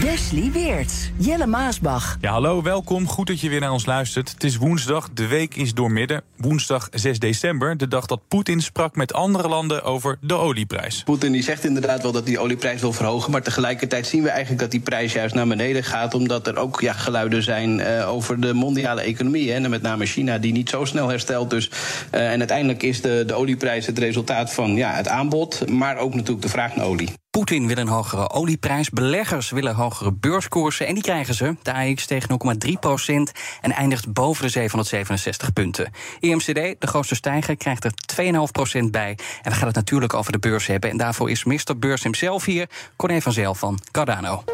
Wesley Weerts, Jelle Maasbach. Ja, hallo, welkom. Goed dat je weer naar ons luistert. Het is woensdag, de week is doormidden. Woensdag 6 december, de dag dat Poetin sprak met andere landen over de olieprijs. Poetin die zegt inderdaad wel dat hij de olieprijs wil verhogen. Maar tegelijkertijd zien we eigenlijk dat die prijs juist naar beneden gaat. Omdat er ook ja, geluiden zijn uh, over de mondiale economie. Hè, en met name China, die niet zo snel herstelt. Dus, uh, en uiteindelijk is de, de olieprijs het resultaat van ja, het aanbod. Maar ook natuurlijk de vraag naar olie. Poetin wil een hogere olieprijs, beleggers willen hogere beurskoersen en die krijgen ze. De AX steeg 0,3 procent en eindigt boven de 767 punten. IMCD, de grootste stijger, krijgt er 2,5 procent bij. En we gaan het natuurlijk over de beurs hebben. En daarvoor is Mr. Beurs hemzelf hier, Corné van Zel van Cardano.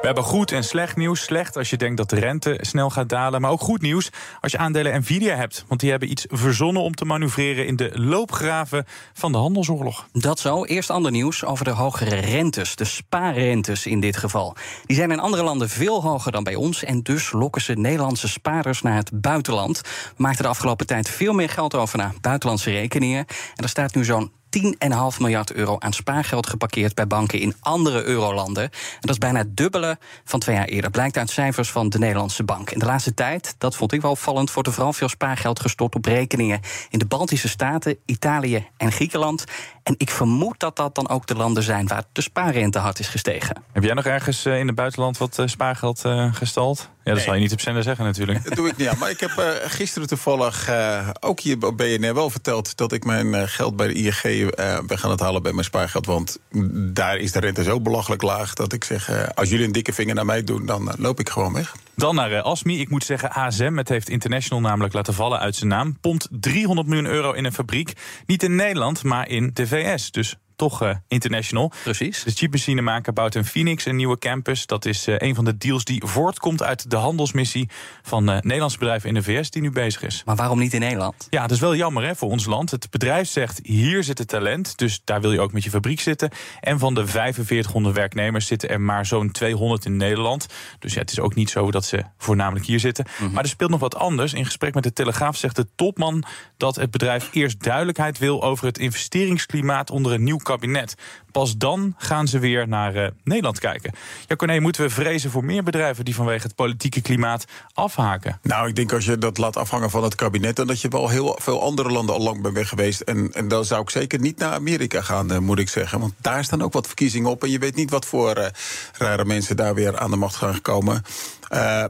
We hebben goed en slecht nieuws. Slecht als je denkt dat de rente snel gaat dalen. Maar ook goed nieuws als je aandelen Nvidia hebt. Want die hebben iets verzonnen om te manoeuvreren in de loopgraven van de handelsoorlog. Dat zo. Eerst ander nieuws over de hogere rentes. De spaarrentes in dit geval. Die zijn in andere landen veel hoger dan bij ons. En dus lokken ze Nederlandse spaarders naar het buitenland. We maakten de afgelopen tijd veel meer geld over naar buitenlandse rekeningen. En er staat nu zo'n 10,5 miljard euro aan spaargeld geparkeerd bij banken in andere eurolanden. En dat is bijna het dubbele van twee jaar eerder. Blijkt uit cijfers van de Nederlandse Bank. In de laatste tijd, dat vond ik wel opvallend, wordt er vooral veel spaargeld gestort op rekeningen in de Baltische Staten, Italië en Griekenland. En ik vermoed dat dat dan ook de landen zijn waar de spaarrente hard is gestegen. Heb jij nog ergens in het buitenland wat spaargeld gestald? Ja, dat nee. zal je niet op zender zeggen natuurlijk. Dat doe ik niet aan. Maar ik heb uh, gisteren toevallig uh, ook hier op BNR wel verteld... dat ik mijn uh, geld bij de ING ben gaan het halen bij mijn spaargeld. Want daar is de rente zo belachelijk laag dat ik zeg... als jullie een dikke vinger naar mij doen, dan loop ik gewoon weg. Dan naar Asmi. Ik moet zeggen, ASM, het heeft International namelijk laten vallen uit zijn naam. Pompt 300 miljoen euro in een fabriek. Niet in Nederland, maar in de VS. Dus toch uh, international. Precies. De chipmachinemaker bouwt in Phoenix een nieuwe campus. Dat is uh, een van de deals die voortkomt uit de handelsmissie van uh, Nederlandse bedrijven in de VS die nu bezig is. Maar waarom niet in Nederland? Ja, dat is wel jammer hè, voor ons land. Het bedrijf zegt hier zit het talent, dus daar wil je ook met je fabriek zitten. En van de 4500 werknemers zitten er maar zo'n 200 in Nederland. Dus ja, het is ook niet zo dat ze voornamelijk hier zitten. Mm -hmm. Maar er speelt nog wat anders. In gesprek met de Telegraaf zegt de topman dat het bedrijf eerst duidelijkheid wil over het investeringsklimaat onder een nieuw kabinet. Pas dan gaan ze weer naar uh, Nederland kijken. Ja, Corné, moeten we vrezen voor meer bedrijven die vanwege het politieke klimaat afhaken? Nou, ik denk als je dat laat afhangen van het kabinet, dan dat je wel heel veel andere landen al lang bent weg geweest. En, en dan zou ik zeker niet naar Amerika gaan, uh, moet ik zeggen. Want daar staan ook wat verkiezingen op. En je weet niet wat voor uh, rare mensen daar weer aan de macht gaan komen.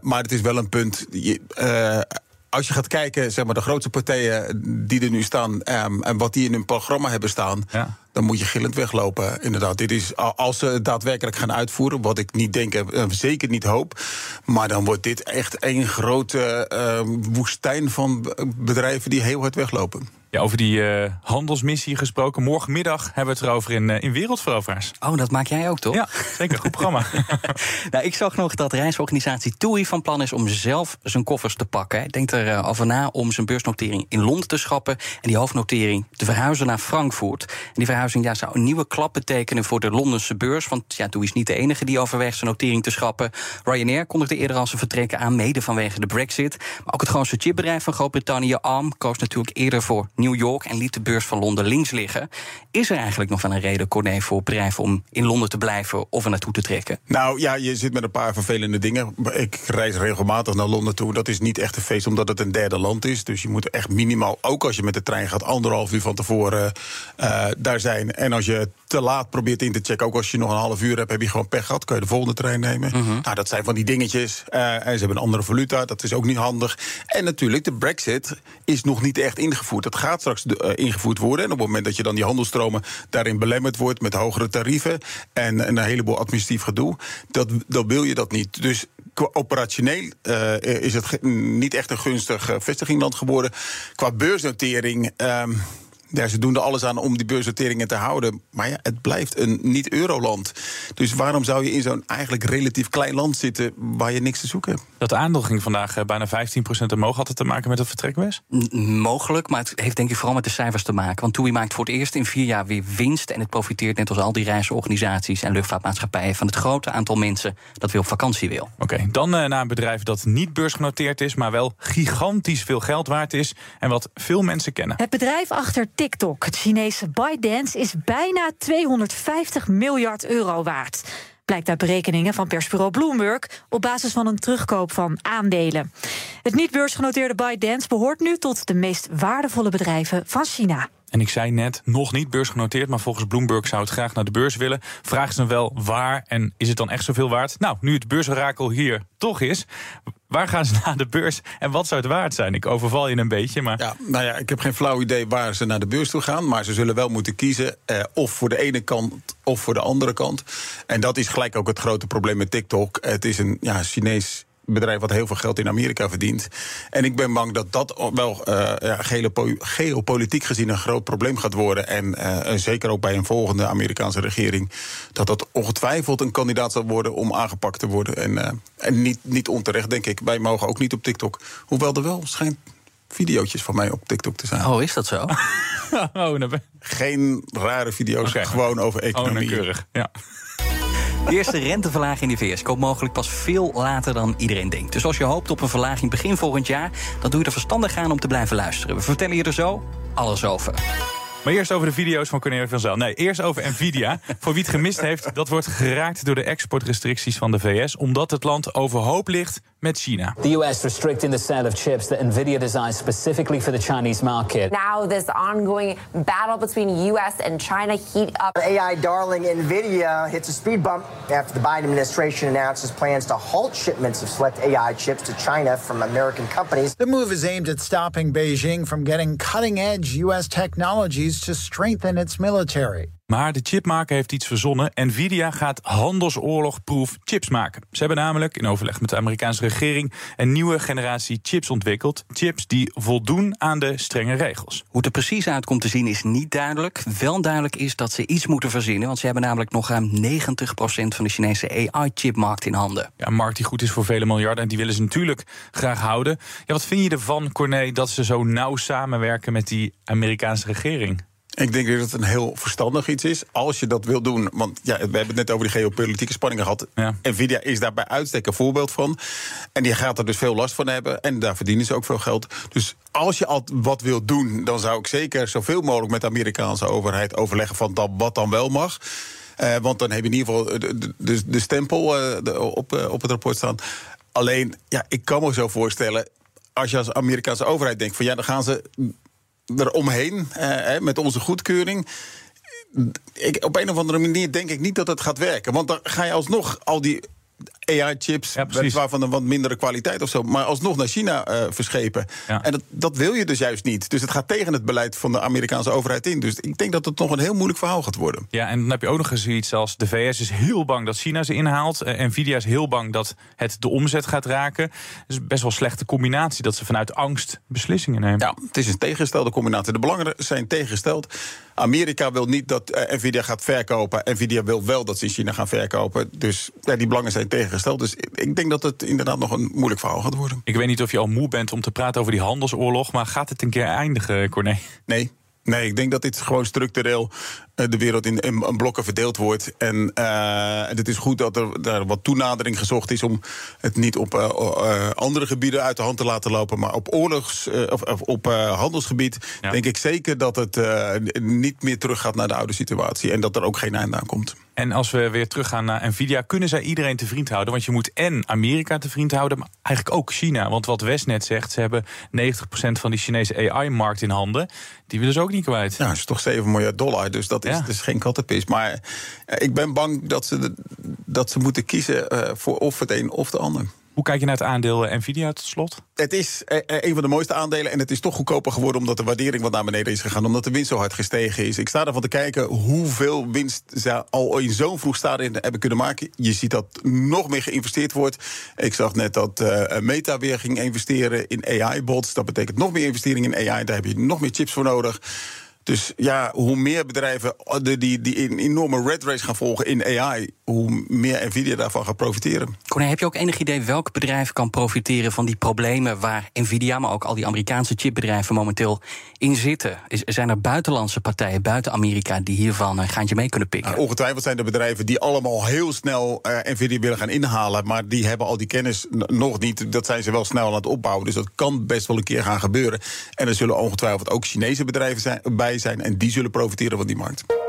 maar het is wel een punt. Je, als je gaat kijken, zeg maar, de grootste partijen die er nu staan um, en wat die in hun programma hebben staan, ja. dan moet je gillend weglopen. Inderdaad, dit is als ze het daadwerkelijk gaan uitvoeren, wat ik niet denk en zeker niet hoop, maar dan wordt dit echt één grote uh, woestijn van bedrijven die heel hard weglopen. Ja, over die uh, handelsmissie gesproken. Morgenmiddag hebben we het erover in, uh, in Wereldveroveraars. Oh, dat maak jij ook, toch? Ja, zeker. Goed programma. nou, ik zag nog dat reisorganisatie TUI van plan is om zelf zijn koffers te pakken. Hij denkt er uh, over na om zijn beursnotering in Londen te schrappen... en die hoofdnotering te verhuizen naar Frankfurt. En die verhuizing ja, zou een nieuwe klap betekenen voor de Londense beurs. Want ja, TUI is niet de enige die overweegt zijn notering te schrappen. Ryanair kondigde eerder al zijn vertrekken aan, mede vanwege de brexit. Maar ook het grootste chipbedrijf van Groot-Brittannië, ARM... koos natuurlijk eerder voor New York en liet de beurs van Londen links liggen. Is er eigenlijk nog wel een reden, Corné, voor bedrijven om in Londen te blijven of er naartoe te trekken? Nou ja, je zit met een paar vervelende dingen. Ik reis regelmatig naar Londen toe. Dat is niet echt een feest omdat het een derde land is. Dus je moet echt minimaal, ook als je met de trein gaat, anderhalf uur van tevoren uh, daar zijn. En als je te laat probeert in te checken, ook als je nog een half uur hebt, heb je gewoon pech gehad. Kun je de volgende trein nemen. -huh. Nou, dat zijn van die dingetjes. Uh, en ze hebben een andere valuta, dat is ook niet handig. En natuurlijk, de Brexit is nog niet echt ingevoerd. Dat gaat straks de, uh, ingevoerd worden. En op het moment dat je dan die handelstromen daarin belemmerd wordt met hogere tarieven en, en een heleboel administratief gedoe, dat, dan wil je dat niet. Dus operationeel uh, is het niet echt een gunstig vestigingland geworden. Qua beursnotering. Um, Ja, ze doen er alles aan om die beursnoteringen te houden. Maar ja, het blijft een niet-euroland. Dus waarom zou je in zo'n eigenlijk relatief klein land zitten waar je niks te zoeken hebt? Dat aandeel ging vandaag eh, bijna 15% omhoog. Had het te maken met het vertrekwes? Mogelijk, maar het heeft denk ik vooral met de cijfers te maken. Want TUI maakt voor het eerst in vier jaar weer winst. En het profiteert net als al die reisorganisaties en luchtvaartmaatschappijen... van het grote aantal mensen dat weer op vakantie wil. Oké, dan uh, naar een bedrijf dat niet beursgenoteerd is... maar wel gigantisch veel geld waard is en wat veel mensen kennen. Het bedrijf achter TikTok, het Chinese ByteDance, is bijna 250 miljard euro waard. Blijkt uit berekeningen van persbureau Bloomberg op basis van een terugkoop van aandelen. Het niet beursgenoteerde ByteDance behoort nu tot de meest waardevolle bedrijven van China. En ik zei net, nog niet beursgenoteerd, maar volgens Bloomberg zou het graag naar de beurs willen. Vraag ze dan wel waar en is het dan echt zoveel waard? Nou, nu het beursorakel hier toch is, waar gaan ze naar de beurs en wat zou het waard zijn? Ik overval je een beetje, maar... Ja, nou ja, ik heb geen flauw idee waar ze naar de beurs toe gaan... maar ze zullen wel moeten kiezen eh, of voor de ene kant of voor de andere kant. En dat is gelijk ook het grote probleem met TikTok. Het is een ja, Chinees bedrijf wat heel veel geld in Amerika verdient. En ik ben bang dat dat wel uh, ja, geopolitiek gezien een groot probleem gaat worden. En uh, zeker ook bij een volgende Amerikaanse regering. Dat dat ongetwijfeld een kandidaat zal worden om aangepakt te worden. En, uh, en niet, niet onterecht, denk ik. Wij mogen ook niet op TikTok. Hoewel er wel schijnt videootjes van mij op TikTok te zijn. Oh, is dat zo? oh, Geen rare video's, okay. gewoon over economie. Oh, keurig, ja. De eerste renteverlaging in de VS komt mogelijk pas veel later dan iedereen denkt. Dus als je hoopt op een verlaging begin volgend jaar, dan doe je er verstandig aan om te blijven luisteren. We vertellen je er zo alles over. Maar eerst over de video's van Cornelia van Zel. Nee, eerst over Nvidia. Voor wie het gemist heeft, dat wordt geraakt door de exportrestricties van de VS, omdat het land overhoop ligt met China. The US restricting the sale of chips that Nvidia designed specifically for the Chinese market. Now this ongoing battle between US and China heat up. AI darling Nvidia hits a speed bump after the Biden administration announces plans to halt shipments of select AI chips to China from American companies. The move is aimed at stopping Beijing from getting cutting-edge US technologies to strengthen its military. Maar de chipmaker heeft iets verzonnen. Nvidia gaat handelsoorlogproof chips maken. Ze hebben namelijk in overleg met de Amerikaanse regering een nieuwe generatie chips ontwikkeld. Chips die voldoen aan de strenge regels. Hoe het er precies uitkomt te zien is niet duidelijk. Wel duidelijk is dat ze iets moeten verzinnen. Want ze hebben namelijk nog ruim 90% van de Chinese AI-chipmarkt in handen. Ja, een markt die goed is voor vele miljarden. En die willen ze natuurlijk graag houden. Ja, wat vind je ervan, Corné, dat ze zo nauw samenwerken met die Amerikaanse regering? Ik denk dat het een heel verstandig iets is. Als je dat wil doen. Want ja, we hebben het net over die geopolitieke spanningen gehad. Ja. Nvidia is daar bij uitstek een voorbeeld van. En die gaat er dus veel last van hebben. En daar verdienen ze ook veel geld. Dus als je al wat wil doen, dan zou ik zeker zoveel mogelijk met de Amerikaanse overheid overleggen van dat, wat dan wel mag. Uh, want dan heb je in ieder geval de, de, de stempel uh, de, op, uh, op het rapport staan. Alleen, ja, ik kan me zo voorstellen als je als Amerikaanse overheid denkt van ja, dan gaan ze eromheen eh, met onze goedkeuring. Ik, op een of andere manier denk ik niet dat het gaat werken. Want dan ga je alsnog al die AI-chips, ja, weliswaar van een wat mindere kwaliteit of zo, maar alsnog naar China uh, verschepen. Ja. En dat, dat wil je dus juist niet. Dus het gaat tegen het beleid van de Amerikaanse overheid in. Dus ik denk dat het nog een heel moeilijk verhaal gaat worden. Ja, en dan heb je ook nog eens zoiets als de VS is heel bang dat China ze inhaalt. Uh, Nvidia is heel bang dat het de omzet gaat raken. Dus best wel een slechte combinatie dat ze vanuit angst beslissingen nemen. Ja, het is een tegengestelde combinatie. De belangen zijn tegengesteld. Amerika wil niet dat uh, Nvidia gaat verkopen. Nvidia wil wel dat ze in China gaan verkopen. Dus ja, die belangen zijn tegengesteld. Dus ik denk dat het inderdaad nog een moeilijk verhaal gaat worden. Ik weet niet of je al moe bent om te praten over die handelsoorlog. Maar gaat het een keer eindigen, Corné? Nee. Nee, ik denk dat dit gewoon structureel de wereld in, in, blokken verdeeld wordt. En uh, het is goed dat er daar wat toenadering gezocht is om het niet op uh, uh, andere gebieden uit de hand te laten lopen, maar op oorlogs- of, of, op handelsgebied. Ja. Denk ik zeker dat het niet meer teruggaat naar de oude situatie en dat er ook geen einde aan komt. En als we weer teruggaan naar Nvidia, kunnen zij iedereen te vriend houden? Want je moet en Amerika te vriend houden, maar eigenlijk ook China. Want wat West net zegt, ze hebben 90% van die Chinese AI-markt in handen. Die willen ze ook niet kwijt. Ja, dat is toch 7 miljard dollar. Dus dat is, ja. dus geen kattenpis. Maar ik ben bang dat ze, de, dat ze moeten kiezen uh, voor of het een of de ander. Hoe kijk je naar het aandeel Nvidia tot slot? Het is eh, een van de mooiste aandelen en het is toch goedkoper geworden omdat de waardering wat naar beneden is gegaan, omdat de winst zo hard gestegen is. Ik sta ervan te kijken hoeveel winst ze al in zo'n vroeg stadium hebben kunnen maken. Je ziet dat nog meer geïnvesteerd wordt. Ik zag net dat Meta weer ging investeren in AI-bots. Dat betekent nog meer investering in AI. Daar heb je nog meer chips voor nodig. Dus ja, hoe meer bedrijven die, die, een enorme red race gaan volgen in AI, hoe meer Nvidia daarvan gaat profiteren. Corné, heb je ook enig idee welk bedrijf kan profiteren van die problemen waar Nvidia, maar ook al die Amerikaanse chipbedrijven momenteel in zitten? Is, zijn er buitenlandse partijen buiten Amerika die hiervan een gaantje mee kunnen pikken? Nou, ongetwijfeld zijn er bedrijven die allemaal heel snel uh, Nvidia willen gaan inhalen, maar die hebben al die kennis nog niet. Dat zijn ze wel snel aan het opbouwen. Dus dat kan best wel een keer gaan gebeuren. En er zullen ongetwijfeld ook Chinese bedrijven zijn, bij zijn en die zullen profiteren van die markt.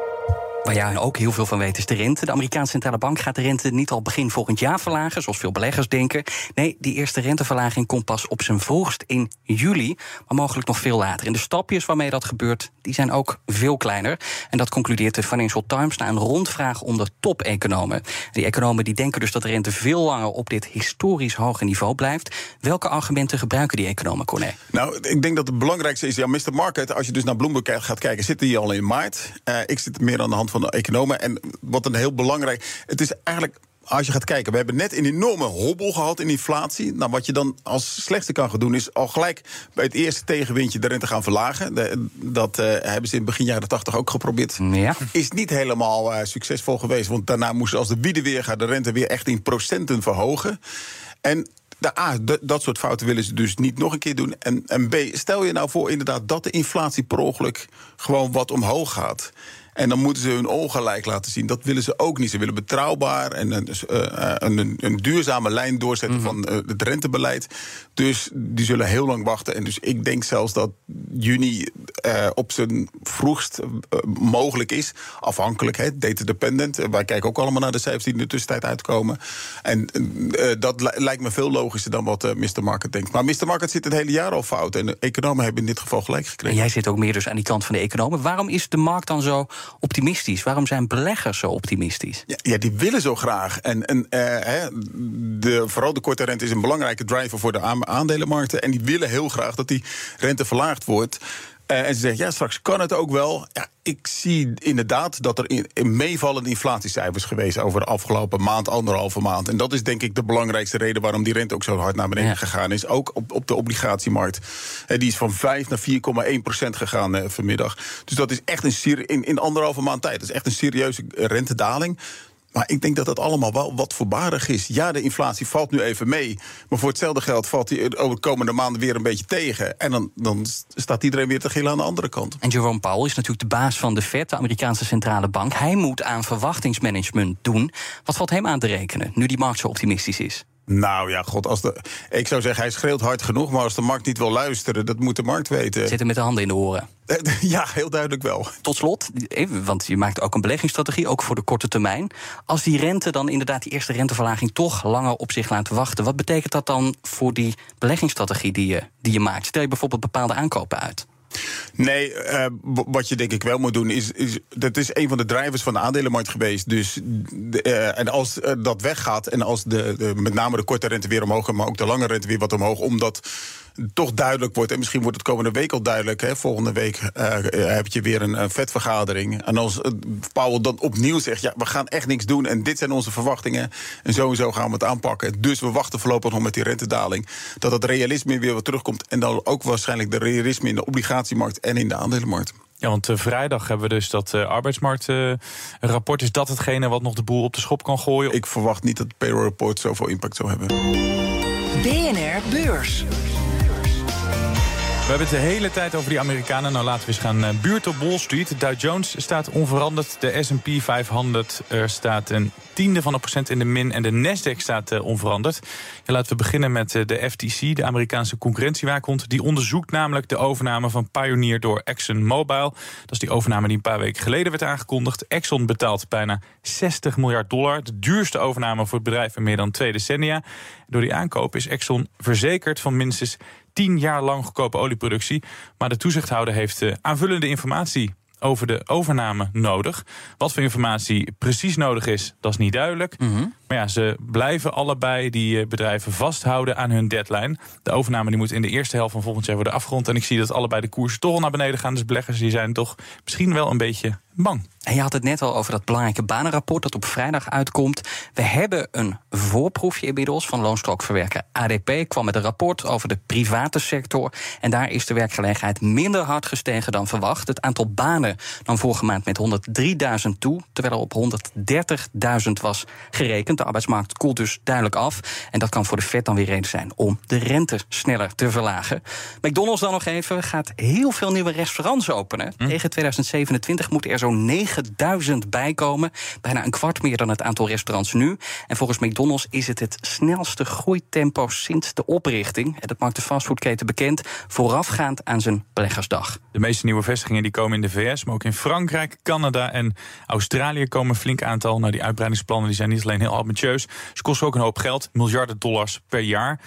Waar jij ook heel veel van weet is de rente. De Amerikaanse centrale bank gaat de rente niet al begin volgend jaar verlagen, zoals veel beleggers denken. Nee, die eerste renteverlaging komt pas op zijn vroegst in juli, maar mogelijk nog veel later. En de stapjes waarmee dat gebeurt, die zijn ook veel kleiner. En dat concludeert de Financial Times na een rondvraag onder top-economen. Die economen die denken dus dat de rente veel langer op dit historisch hoge niveau blijft. Welke argumenten gebruiken die economen, Corné? Nou, ik denk dat het belangrijkste is, ja, Mr. Market, als je dus naar Bloomberg gaat kijken, zit die al in maart. Uh, ik zit meer aan de hand van de economen. En wat een heel belangrijk. Het is eigenlijk als je gaat kijken, we hebben net een enorme hobbel gehad in inflatie. Nou, wat je dan als slechtste kan gaan doen, is al gelijk bij het eerste tegenwindje de rente gaan verlagen. dat uh, hebben ze in begin jaren 80 ook geprobeerd. Ja. Is niet helemaal uh, succesvol geweest, want daarna moesten als de wieden weer gaat, de rente weer echt in procenten verhogen. En de A, dat soort fouten willen ze dus niet nog een keer doen. En, en B, stel je nou voor inderdaad dat de inflatie per ongeluk gewoon wat omhoog gaat. En dan moeten ze hun ongelijk laten zien. Dat willen ze ook niet. Ze willen betrouwbaar en een, uh, een, een, duurzame lijn doorzetten mhm. van uh, het rentebeleid. Dus die zullen heel lang wachten. En dus ik denk zelfs dat juni op zijn vroegst mogelijk is. Afhankelijk, hè, data dependent. wij kijken ook allemaal naar de cijfers die in de tussentijd uitkomen. En dat lijkt me veel logischer dan wat Mr. Market denkt. Maar Mr. Market zit het hele jaar al fout. En de economen hebben in dit geval gelijk gekregen. En jij zit ook meer dus aan die kant van de economen. Waarom is de markt dan zo optimistisch? Waarom zijn beleggers zo optimistisch? Ja, die willen zo graag. En, en uh, de, vooral de korte rente is een belangrijke driver voor de aandelenmarkten. En die willen heel graag dat die rente verlaagd wordt. Uh, en ze zeggen, ja, straks kan het ook wel. Ja, ik zie inderdaad dat er in, meevallende inflatiecijfers geweest over de afgelopen maand, anderhalve maand. En dat is denk ik de belangrijkste reden waarom die rente ook zo hard naar beneden gegaan is. Ook op, op de obligatiemarkt. die is van 5 naar 4,1 procent gegaan uh, vanmiddag. Dus dat is echt een in, in anderhalve maand tijd. Dat is echt een serieuze rentedaling. Maar ik denk dat dat allemaal wel wat voorbarig is. Ja, de inflatie valt nu even mee. Maar voor hetzelfde geld valt die over de komende maanden weer een beetje tegen. En dan, dan staat iedereen weer te gillen aan de andere kant. En Jerome Powell is natuurlijk de baas van de Fed, de Amerikaanse centrale bank. Hij moet aan verwachtingsmanagement doen. Wat valt hem aan te rekenen, nu die markt zo optimistisch is? Nou ja, god, als de, ik zou zeggen, hij schreeuwt hard genoeg, maar als de markt niet wil luisteren, dat moet de markt weten. Zitten met de handen in de oren. Ja, heel duidelijk wel. Tot slot, want je maakt ook een beleggingsstrategie, ook voor de korte termijn. Als die rente dan inderdaad, die eerste renteverlaging, toch langer op zich laat wachten, wat betekent dat dan voor die beleggingsstrategie die je, die je maakt? Stel je bijvoorbeeld bepaalde aankopen uit? Nee, uh, wat je denk ik wel moet doen, is. Dat is een van de drivers van de aandelenmarkt geweest. Dus, uh, en als uh, dat weggaat en als de, met name de korte rente weer omhoog, maar ook de lange rente weer wat omhoog, omdat toch duidelijk wordt. En misschien wordt het komende week al duidelijk. Hè, volgende week uh, heb je weer een, een vetvergadering. En als uh, Powell dan opnieuw zegt: ja, we gaan echt niks doen. En dit zijn onze verwachtingen. En sowieso gaan we het aanpakken. Dus we wachten voorlopig nog met die rentedaling. Dat het realisme weer wat terugkomt. En dan ook waarschijnlijk de realisme in de obligatiemarkt en in de aandelenmarkt. Ja, want uh, vrijdag hebben we dus dat uh, arbeidsmarktrapport. is dat hetgene wat nog de boel op de schop kan gooien? Ik verwacht niet dat het payroll report zoveel impact zou hebben. BNR Beurs. We hebben het de hele tijd over die Amerikanen. Nou, laten we eens gaan uh, buurt op Wall Street. Dow Jones staat onveranderd. De S&P 500 er staat een tiende van een procent in de min. En de Nasdaq staat uh, onveranderd. Ja, laten we beginnen met uh, de FTC, de Amerikaanse concurrentiewaakhond. Die onderzoekt namelijk de overname van Pioneer door ExxonMobil. Dat is die overname die een paar weken geleden werd aangekondigd. Exxon betaalt bijna 60 miljard dollar. De duurste overname voor het bedrijf in meer dan twee decennia. Door die aankoop is Exxon verzekerd van minstens tien jaar lang goedkope olieproductie. Maar de toezichthouder heeft uh, aanvullende informatie over de overname nodig. Wat voor informatie precies nodig is, dat is niet duidelijk. Mhm. Maar ja, ze blijven allebei die eh, bedrijven vasthouden aan hun deadline. De overname die moet in de eerste helft van volgend jaar worden afgerond. En ik zie dat allebei de koersen toch al naar beneden gaan. Dus beleggers die zijn toch misschien wel een beetje bang. En je had het net al over dat belangrijke banenrapport dat op vrijdag uitkomt. We hebben een voorproefje inmiddels van loonstrookverwerker ADP. kwam met een rapport over de private sector. En daar is de werkgelegenheid minder hard gestegen dan verwacht. Het aantal banen nam vorige maand met 103.000 toe, terwijl er op 130.000 was gerekend. De arbeidsmarkt koelt dus duidelijk af. En dat kan voor de Fed dan weer reden zijn om de rente sneller te verlagen. McDonald's dan nog even gaat heel veel nieuwe restaurants openen. Tegen 2027 moeten er zo'n 9000 bijkomen. Bijna een kwart meer dan het aantal restaurants nu. En volgens McDonald's is het het snelste groeitempo sinds de oprichting. En dat maakt de fastfoodketen bekend voorafgaand aan zijn beleggersdag. De meeste nieuwe vestigingen die komen in de VS, maar ook in Frankrijk, Canada en Australië komen een flink aantal. Nou, die uitbreidingsplannen die zijn niet alleen heel ambitieus, ze kosten ook een hoop geld, miljarden dollars per jaar.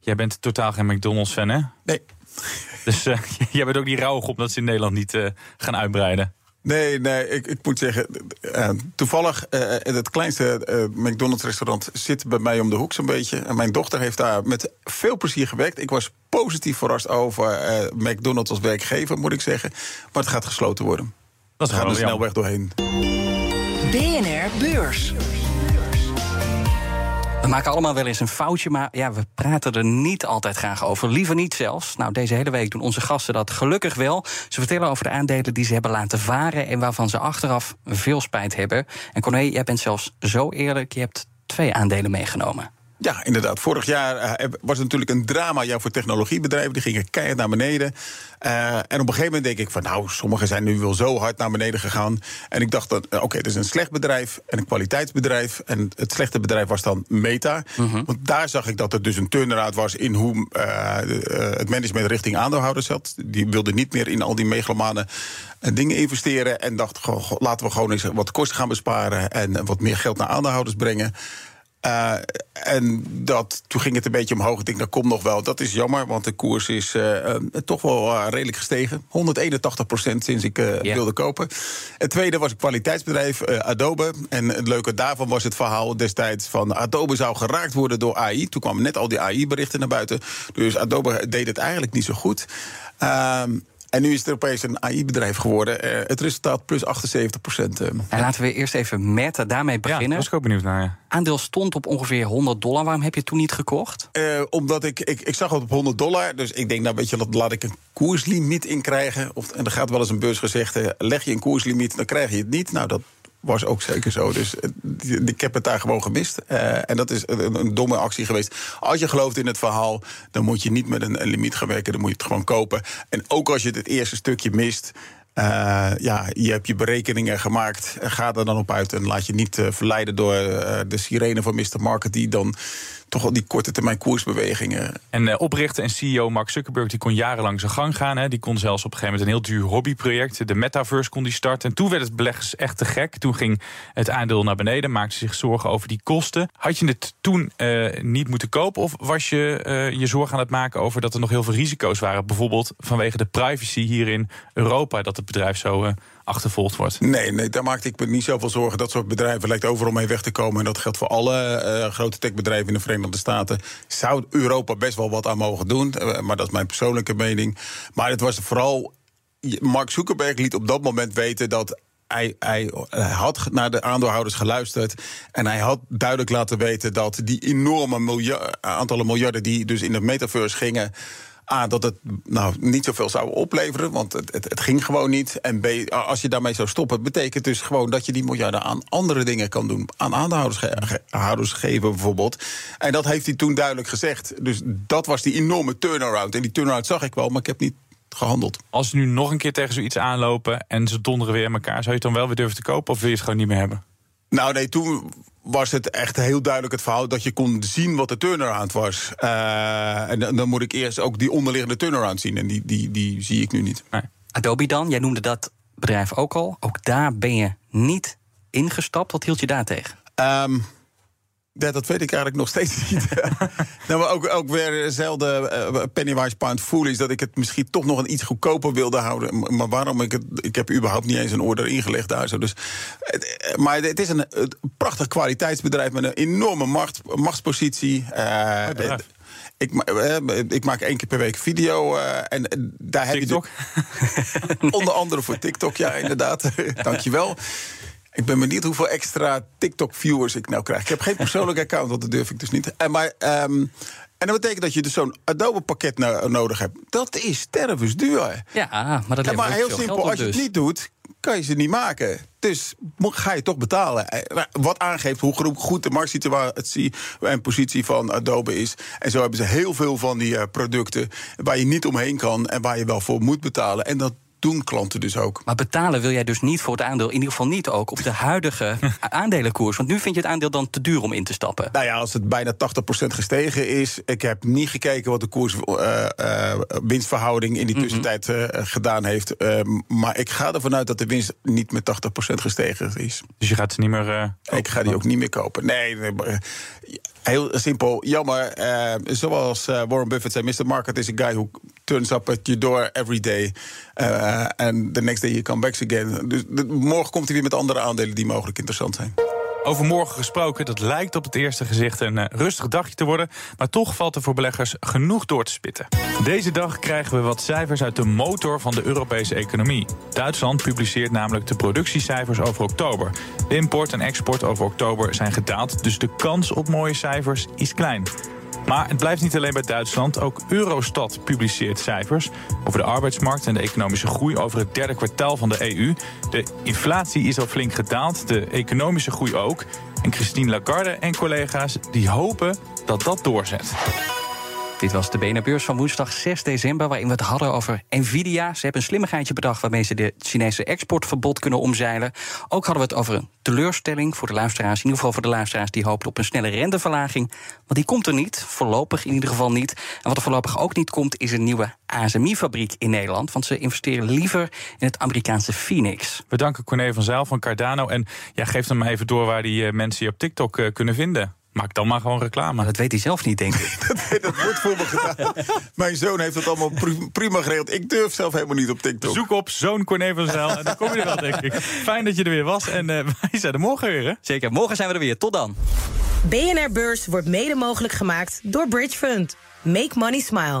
Jij bent totaal geen McDonald's-fan, hè? Nee. Dus uh, jij bent ook niet rouwig op dat ze in Nederland niet uh, gaan uitbreiden. Nee, nee, ik, ik moet zeggen, uh, toevallig uh, het kleinste uh, McDonald's-restaurant zit bij mij om de hoek zo'n beetje. En mijn dochter heeft daar met veel plezier gewerkt. Ik was positief verrast over McDonald's als werkgever, moet ik zeggen. Maar het gaat gesloten worden. Dat gaat er snel weg doorheen. BNR Beurs. We maken allemaal wel eens een foutje, maar ja, we praten er niet altijd graag over. Liever niet zelfs. Nou, deze hele week doen onze gasten dat gelukkig wel. Ze vertellen over de aandelen die ze hebben laten varen... en waarvan ze achteraf veel spijt hebben. En Corné, jij bent zelfs zo eerlijk, je hebt twee aandelen meegenomen. Ja, inderdaad. Vorig jaar uh, was het natuurlijk een drama ja, voor technologiebedrijven. Die gingen keihard naar beneden. Uh, en op een gegeven moment denk ik van... nou, sommige zijn nu wel zo hard naar beneden gegaan. En ik dacht, dat, uh, oké, okay, dat is een slecht bedrijf en een kwaliteitsbedrijf. En het slechte bedrijf was dan Meta. Mm -hmm. Want daar zag ik dat er dus een turnaround was... in hoe het management richting aandeelhouders zat. Die wilde niet meer in al die megalomane dingen investeren. En dacht, goh, laten we gewoon eens wat kosten gaan besparen... en wat meer geld naar aandeelhouders brengen. Uh, en dat, toen ging het een beetje omhoog. Ik denk, dat komt nog wel. Dat is jammer, want de koers is uh, uh, toch wel redelijk gestegen. 181 procent sinds ik yeah. wilde kopen. Het tweede was een kwaliteitsbedrijf, Adobe. En het leuke daarvan was het verhaal destijds van... Adobe zou geraakt worden door AI. Toen kwamen net al die AI-berichten naar buiten. Dus Adobe deed het eigenlijk niet zo goed. En nu is het opeens een AI-bedrijf geworden. Uh, het resultaat plus 78 procent. Uh. En laten we eerst even Meta daarmee beginnen. Ja, was ik ook benieuwd naar. Ja. Aandeel stond op ongeveer 100 dollar. Waarom heb je het toen niet gekocht? Uh, omdat ik, ik, ik zag het op 100 dollar. Dus ik denk, nou weet je, laat ik een koerslimiet in krijgen. Of, en er gaat wel eens een beursgezegde, leg je een koerslimiet, dan krijg je het niet. Nou, dat was ook zeker zo. Dus ik heb het daar gewoon gemist. Uh, en dat is een, domme actie geweest. Als je gelooft in het verhaal, dan moet je niet met een, limiet gaan werken. Dan moet je het gewoon kopen. En ook als je het eerste stukje mist. Uh, ja, je hebt je berekeningen gemaakt. Ga er dan op uit en laat je niet verleiden door de sirene van Mr. Market... die dan toch al die korte termijn koersbewegingen. En uh, oprichter en CEO Mark Zuckerberg die kon jarenlang zijn gang gaan. Hè. Die kon zelfs op een gegeven moment een heel duur hobbyproject, de Metaverse, kon die starten. En toen werd het beleggers echt te gek. Toen ging het aandeel naar beneden, maakte zich zorgen over die kosten. Had je het toen uh, niet moeten kopen? Of was je uh, je zorgen aan het maken over dat er nog heel veel risico's waren? Bijvoorbeeld vanwege de privacy hier in Europa, dat het bedrijf zo achtervolgd wordt. Nee, nee, daar maakte ik me niet zoveel zorgen. Dat soort bedrijven lijkt overal mee weg te komen. En dat geldt voor alle uh, grote techbedrijven in de Verenigde Staten. Zou Europa best wel wat aan mogen doen. Uh, maar dat is mijn persoonlijke mening. Maar het was vooral. Mark Zuckerberg liet op dat moment weten dat hij, hij, hij, had naar de aandeelhouders geluisterd. En hij had duidelijk laten weten dat die enorme miljard, aantallen miljarden die dus in de metaverse gingen. A, dat het nou niet zoveel zou opleveren, want het, het, het, ging gewoon niet. En B, als je daarmee zou stoppen, betekent dus gewoon dat je die miljarden aan andere dingen kan doen. Aan aandeelhouders ge geven bijvoorbeeld. En dat heeft hij toen duidelijk gezegd. Dus dat was die enorme turnaround. En die turnaround zag ik wel, maar ik heb niet gehandeld. Als ze nu nog een keer tegen zoiets aanlopen en ze donderen weer in elkaar, zou je het dan wel weer durven te kopen of wil je het gewoon niet meer hebben? Nou, nee, toen was het echt heel duidelijk het verhaal dat je kon zien wat de turnaround was. Uh, en dan, dan moet ik eerst ook die onderliggende turnaround zien. En die, die, die zie ik nu niet. Nee. Adobe dan, jij noemde dat bedrijf ook al. Ook daar ben je niet ingestapt. Wat hield je daar tegen? Um, ja, dat weet ik eigenlijk nog steeds niet. nou, maar ook, ook weer hetzelfde uh, Pennywise Pound Foolish... dat ik het misschien toch nog een iets goedkoper wilde houden. Maar waarom? Ik, het, ik heb überhaupt niet eens een order ingelegd daar. Zo. Dus, uh, maar het is een, een, prachtig kwaliteitsbedrijf... met een enorme macht, machtspositie. Uh, Ik, eh, ik maak één keer per week video. eh, en eh, daar heb je de- onder andere voor TikTok, ja, inderdaad. Dankjewel. Ik ben benieuwd hoeveel extra TikTok-viewers ik nou krijg. Ik heb geen persoonlijk account, want dat durf ik dus niet. En, maar, ehm, en dat betekent dat je dus zo'n Adobe-pakket no- nodig hebt. Dat is stervensduur. Ja, maar dat Ja, levert maar heel simpel, als je het dus. niet doet, kan je ze niet maken. Dus ga je toch betalen. Eh, Wat aangeeft hoe goed de marktsituatie en positie van Adobe is. En zo hebben ze heel veel van die eh, producten waar je niet omheen kan en waar je wel voor moet betalen. En dat doen klanten dus ook. Maar betalen wil jij dus niet voor het aandeel. In ieder geval niet ook op de huidige aandelenkoers. Want nu vind je het aandeel dan te duur om in te stappen. Nou ja, als het bijna 80% gestegen is. Ik heb niet gekeken wat de koers-winstverhouding in die tussentijd eh, gedaan heeft. Eh, maar ik ga ervan uit dat de winst niet met 80% gestegen is. Dus je gaat ze niet meer. eh, ik ga die ook niet meer kopen. Nee, nee, maar, eh, heel simpel. Jammer. eh, zoals eh, Warren Buffett zei: Mr. Market is a guy who turns up at your door every day. En the next day he comes back again. Dus morgen komt hij weer met andere aandelen die mogelijk interessant zijn. Over morgen gesproken, dat lijkt op het eerste gezicht een eh, rustig dagje te worden. Maar toch valt er voor beleggers genoeg door te spitten. Deze dag krijgen we wat cijfers uit de motor van de Europese economie. Duitsland publiceert namelijk de productiecijfers over oktober. De import en export over oktober zijn gedaald, dus de kans op mooie cijfers is klein. Maar het blijft niet alleen bij Duitsland. Ook Eurostat publiceert cijfers over de arbeidsmarkt en de economische groei over het derde kwartaal van de EU. De inflatie is al flink gedaald, de economische groei ook. En Christine Lagarde en collega's die hopen dat dat doorzet. Dit was de BNR-beurs van woensdag 6 december... waarin we het hadden over Nvidia. Ze hebben een slimmigheidje bedacht... waarmee ze de Chinese exportverbod kunnen omzeilen. Ook hadden we het over een teleurstelling voor de luisteraars... in ieder geval voor de luisteraars die hoopten op een snelle renteverlaging. Want die komt er niet, voorlopig in ieder geval niet. En wat er voorlopig ook niet komt, is een nieuwe ASMI-fabriek in Nederland... want ze investeren liever in het Amerikaanse Phoenix. We danken Corné van Zijl van Cardano. En ja, geef dan maar even door waar die eh, mensen je op TikTok eh, kunnen vinden. Maak dan maar gewoon reclame. Dat weet hij zelf niet, denk ik. dat wordt voor me gedaan. Mijn zoon heeft het allemaal pri- prima geregeld. Ik durf zelf helemaal niet op TikTok. Zoek op zoon Corné van Zijl en dan kom je er wel, denk ik. Fijn dat je er weer was en eh, wij zijn er morgen weer, hè? Zeker, morgen zijn we er weer. Tot dan. BNR Beurs wordt mede mogelijk gemaakt door Bridge Fund. Make money smile.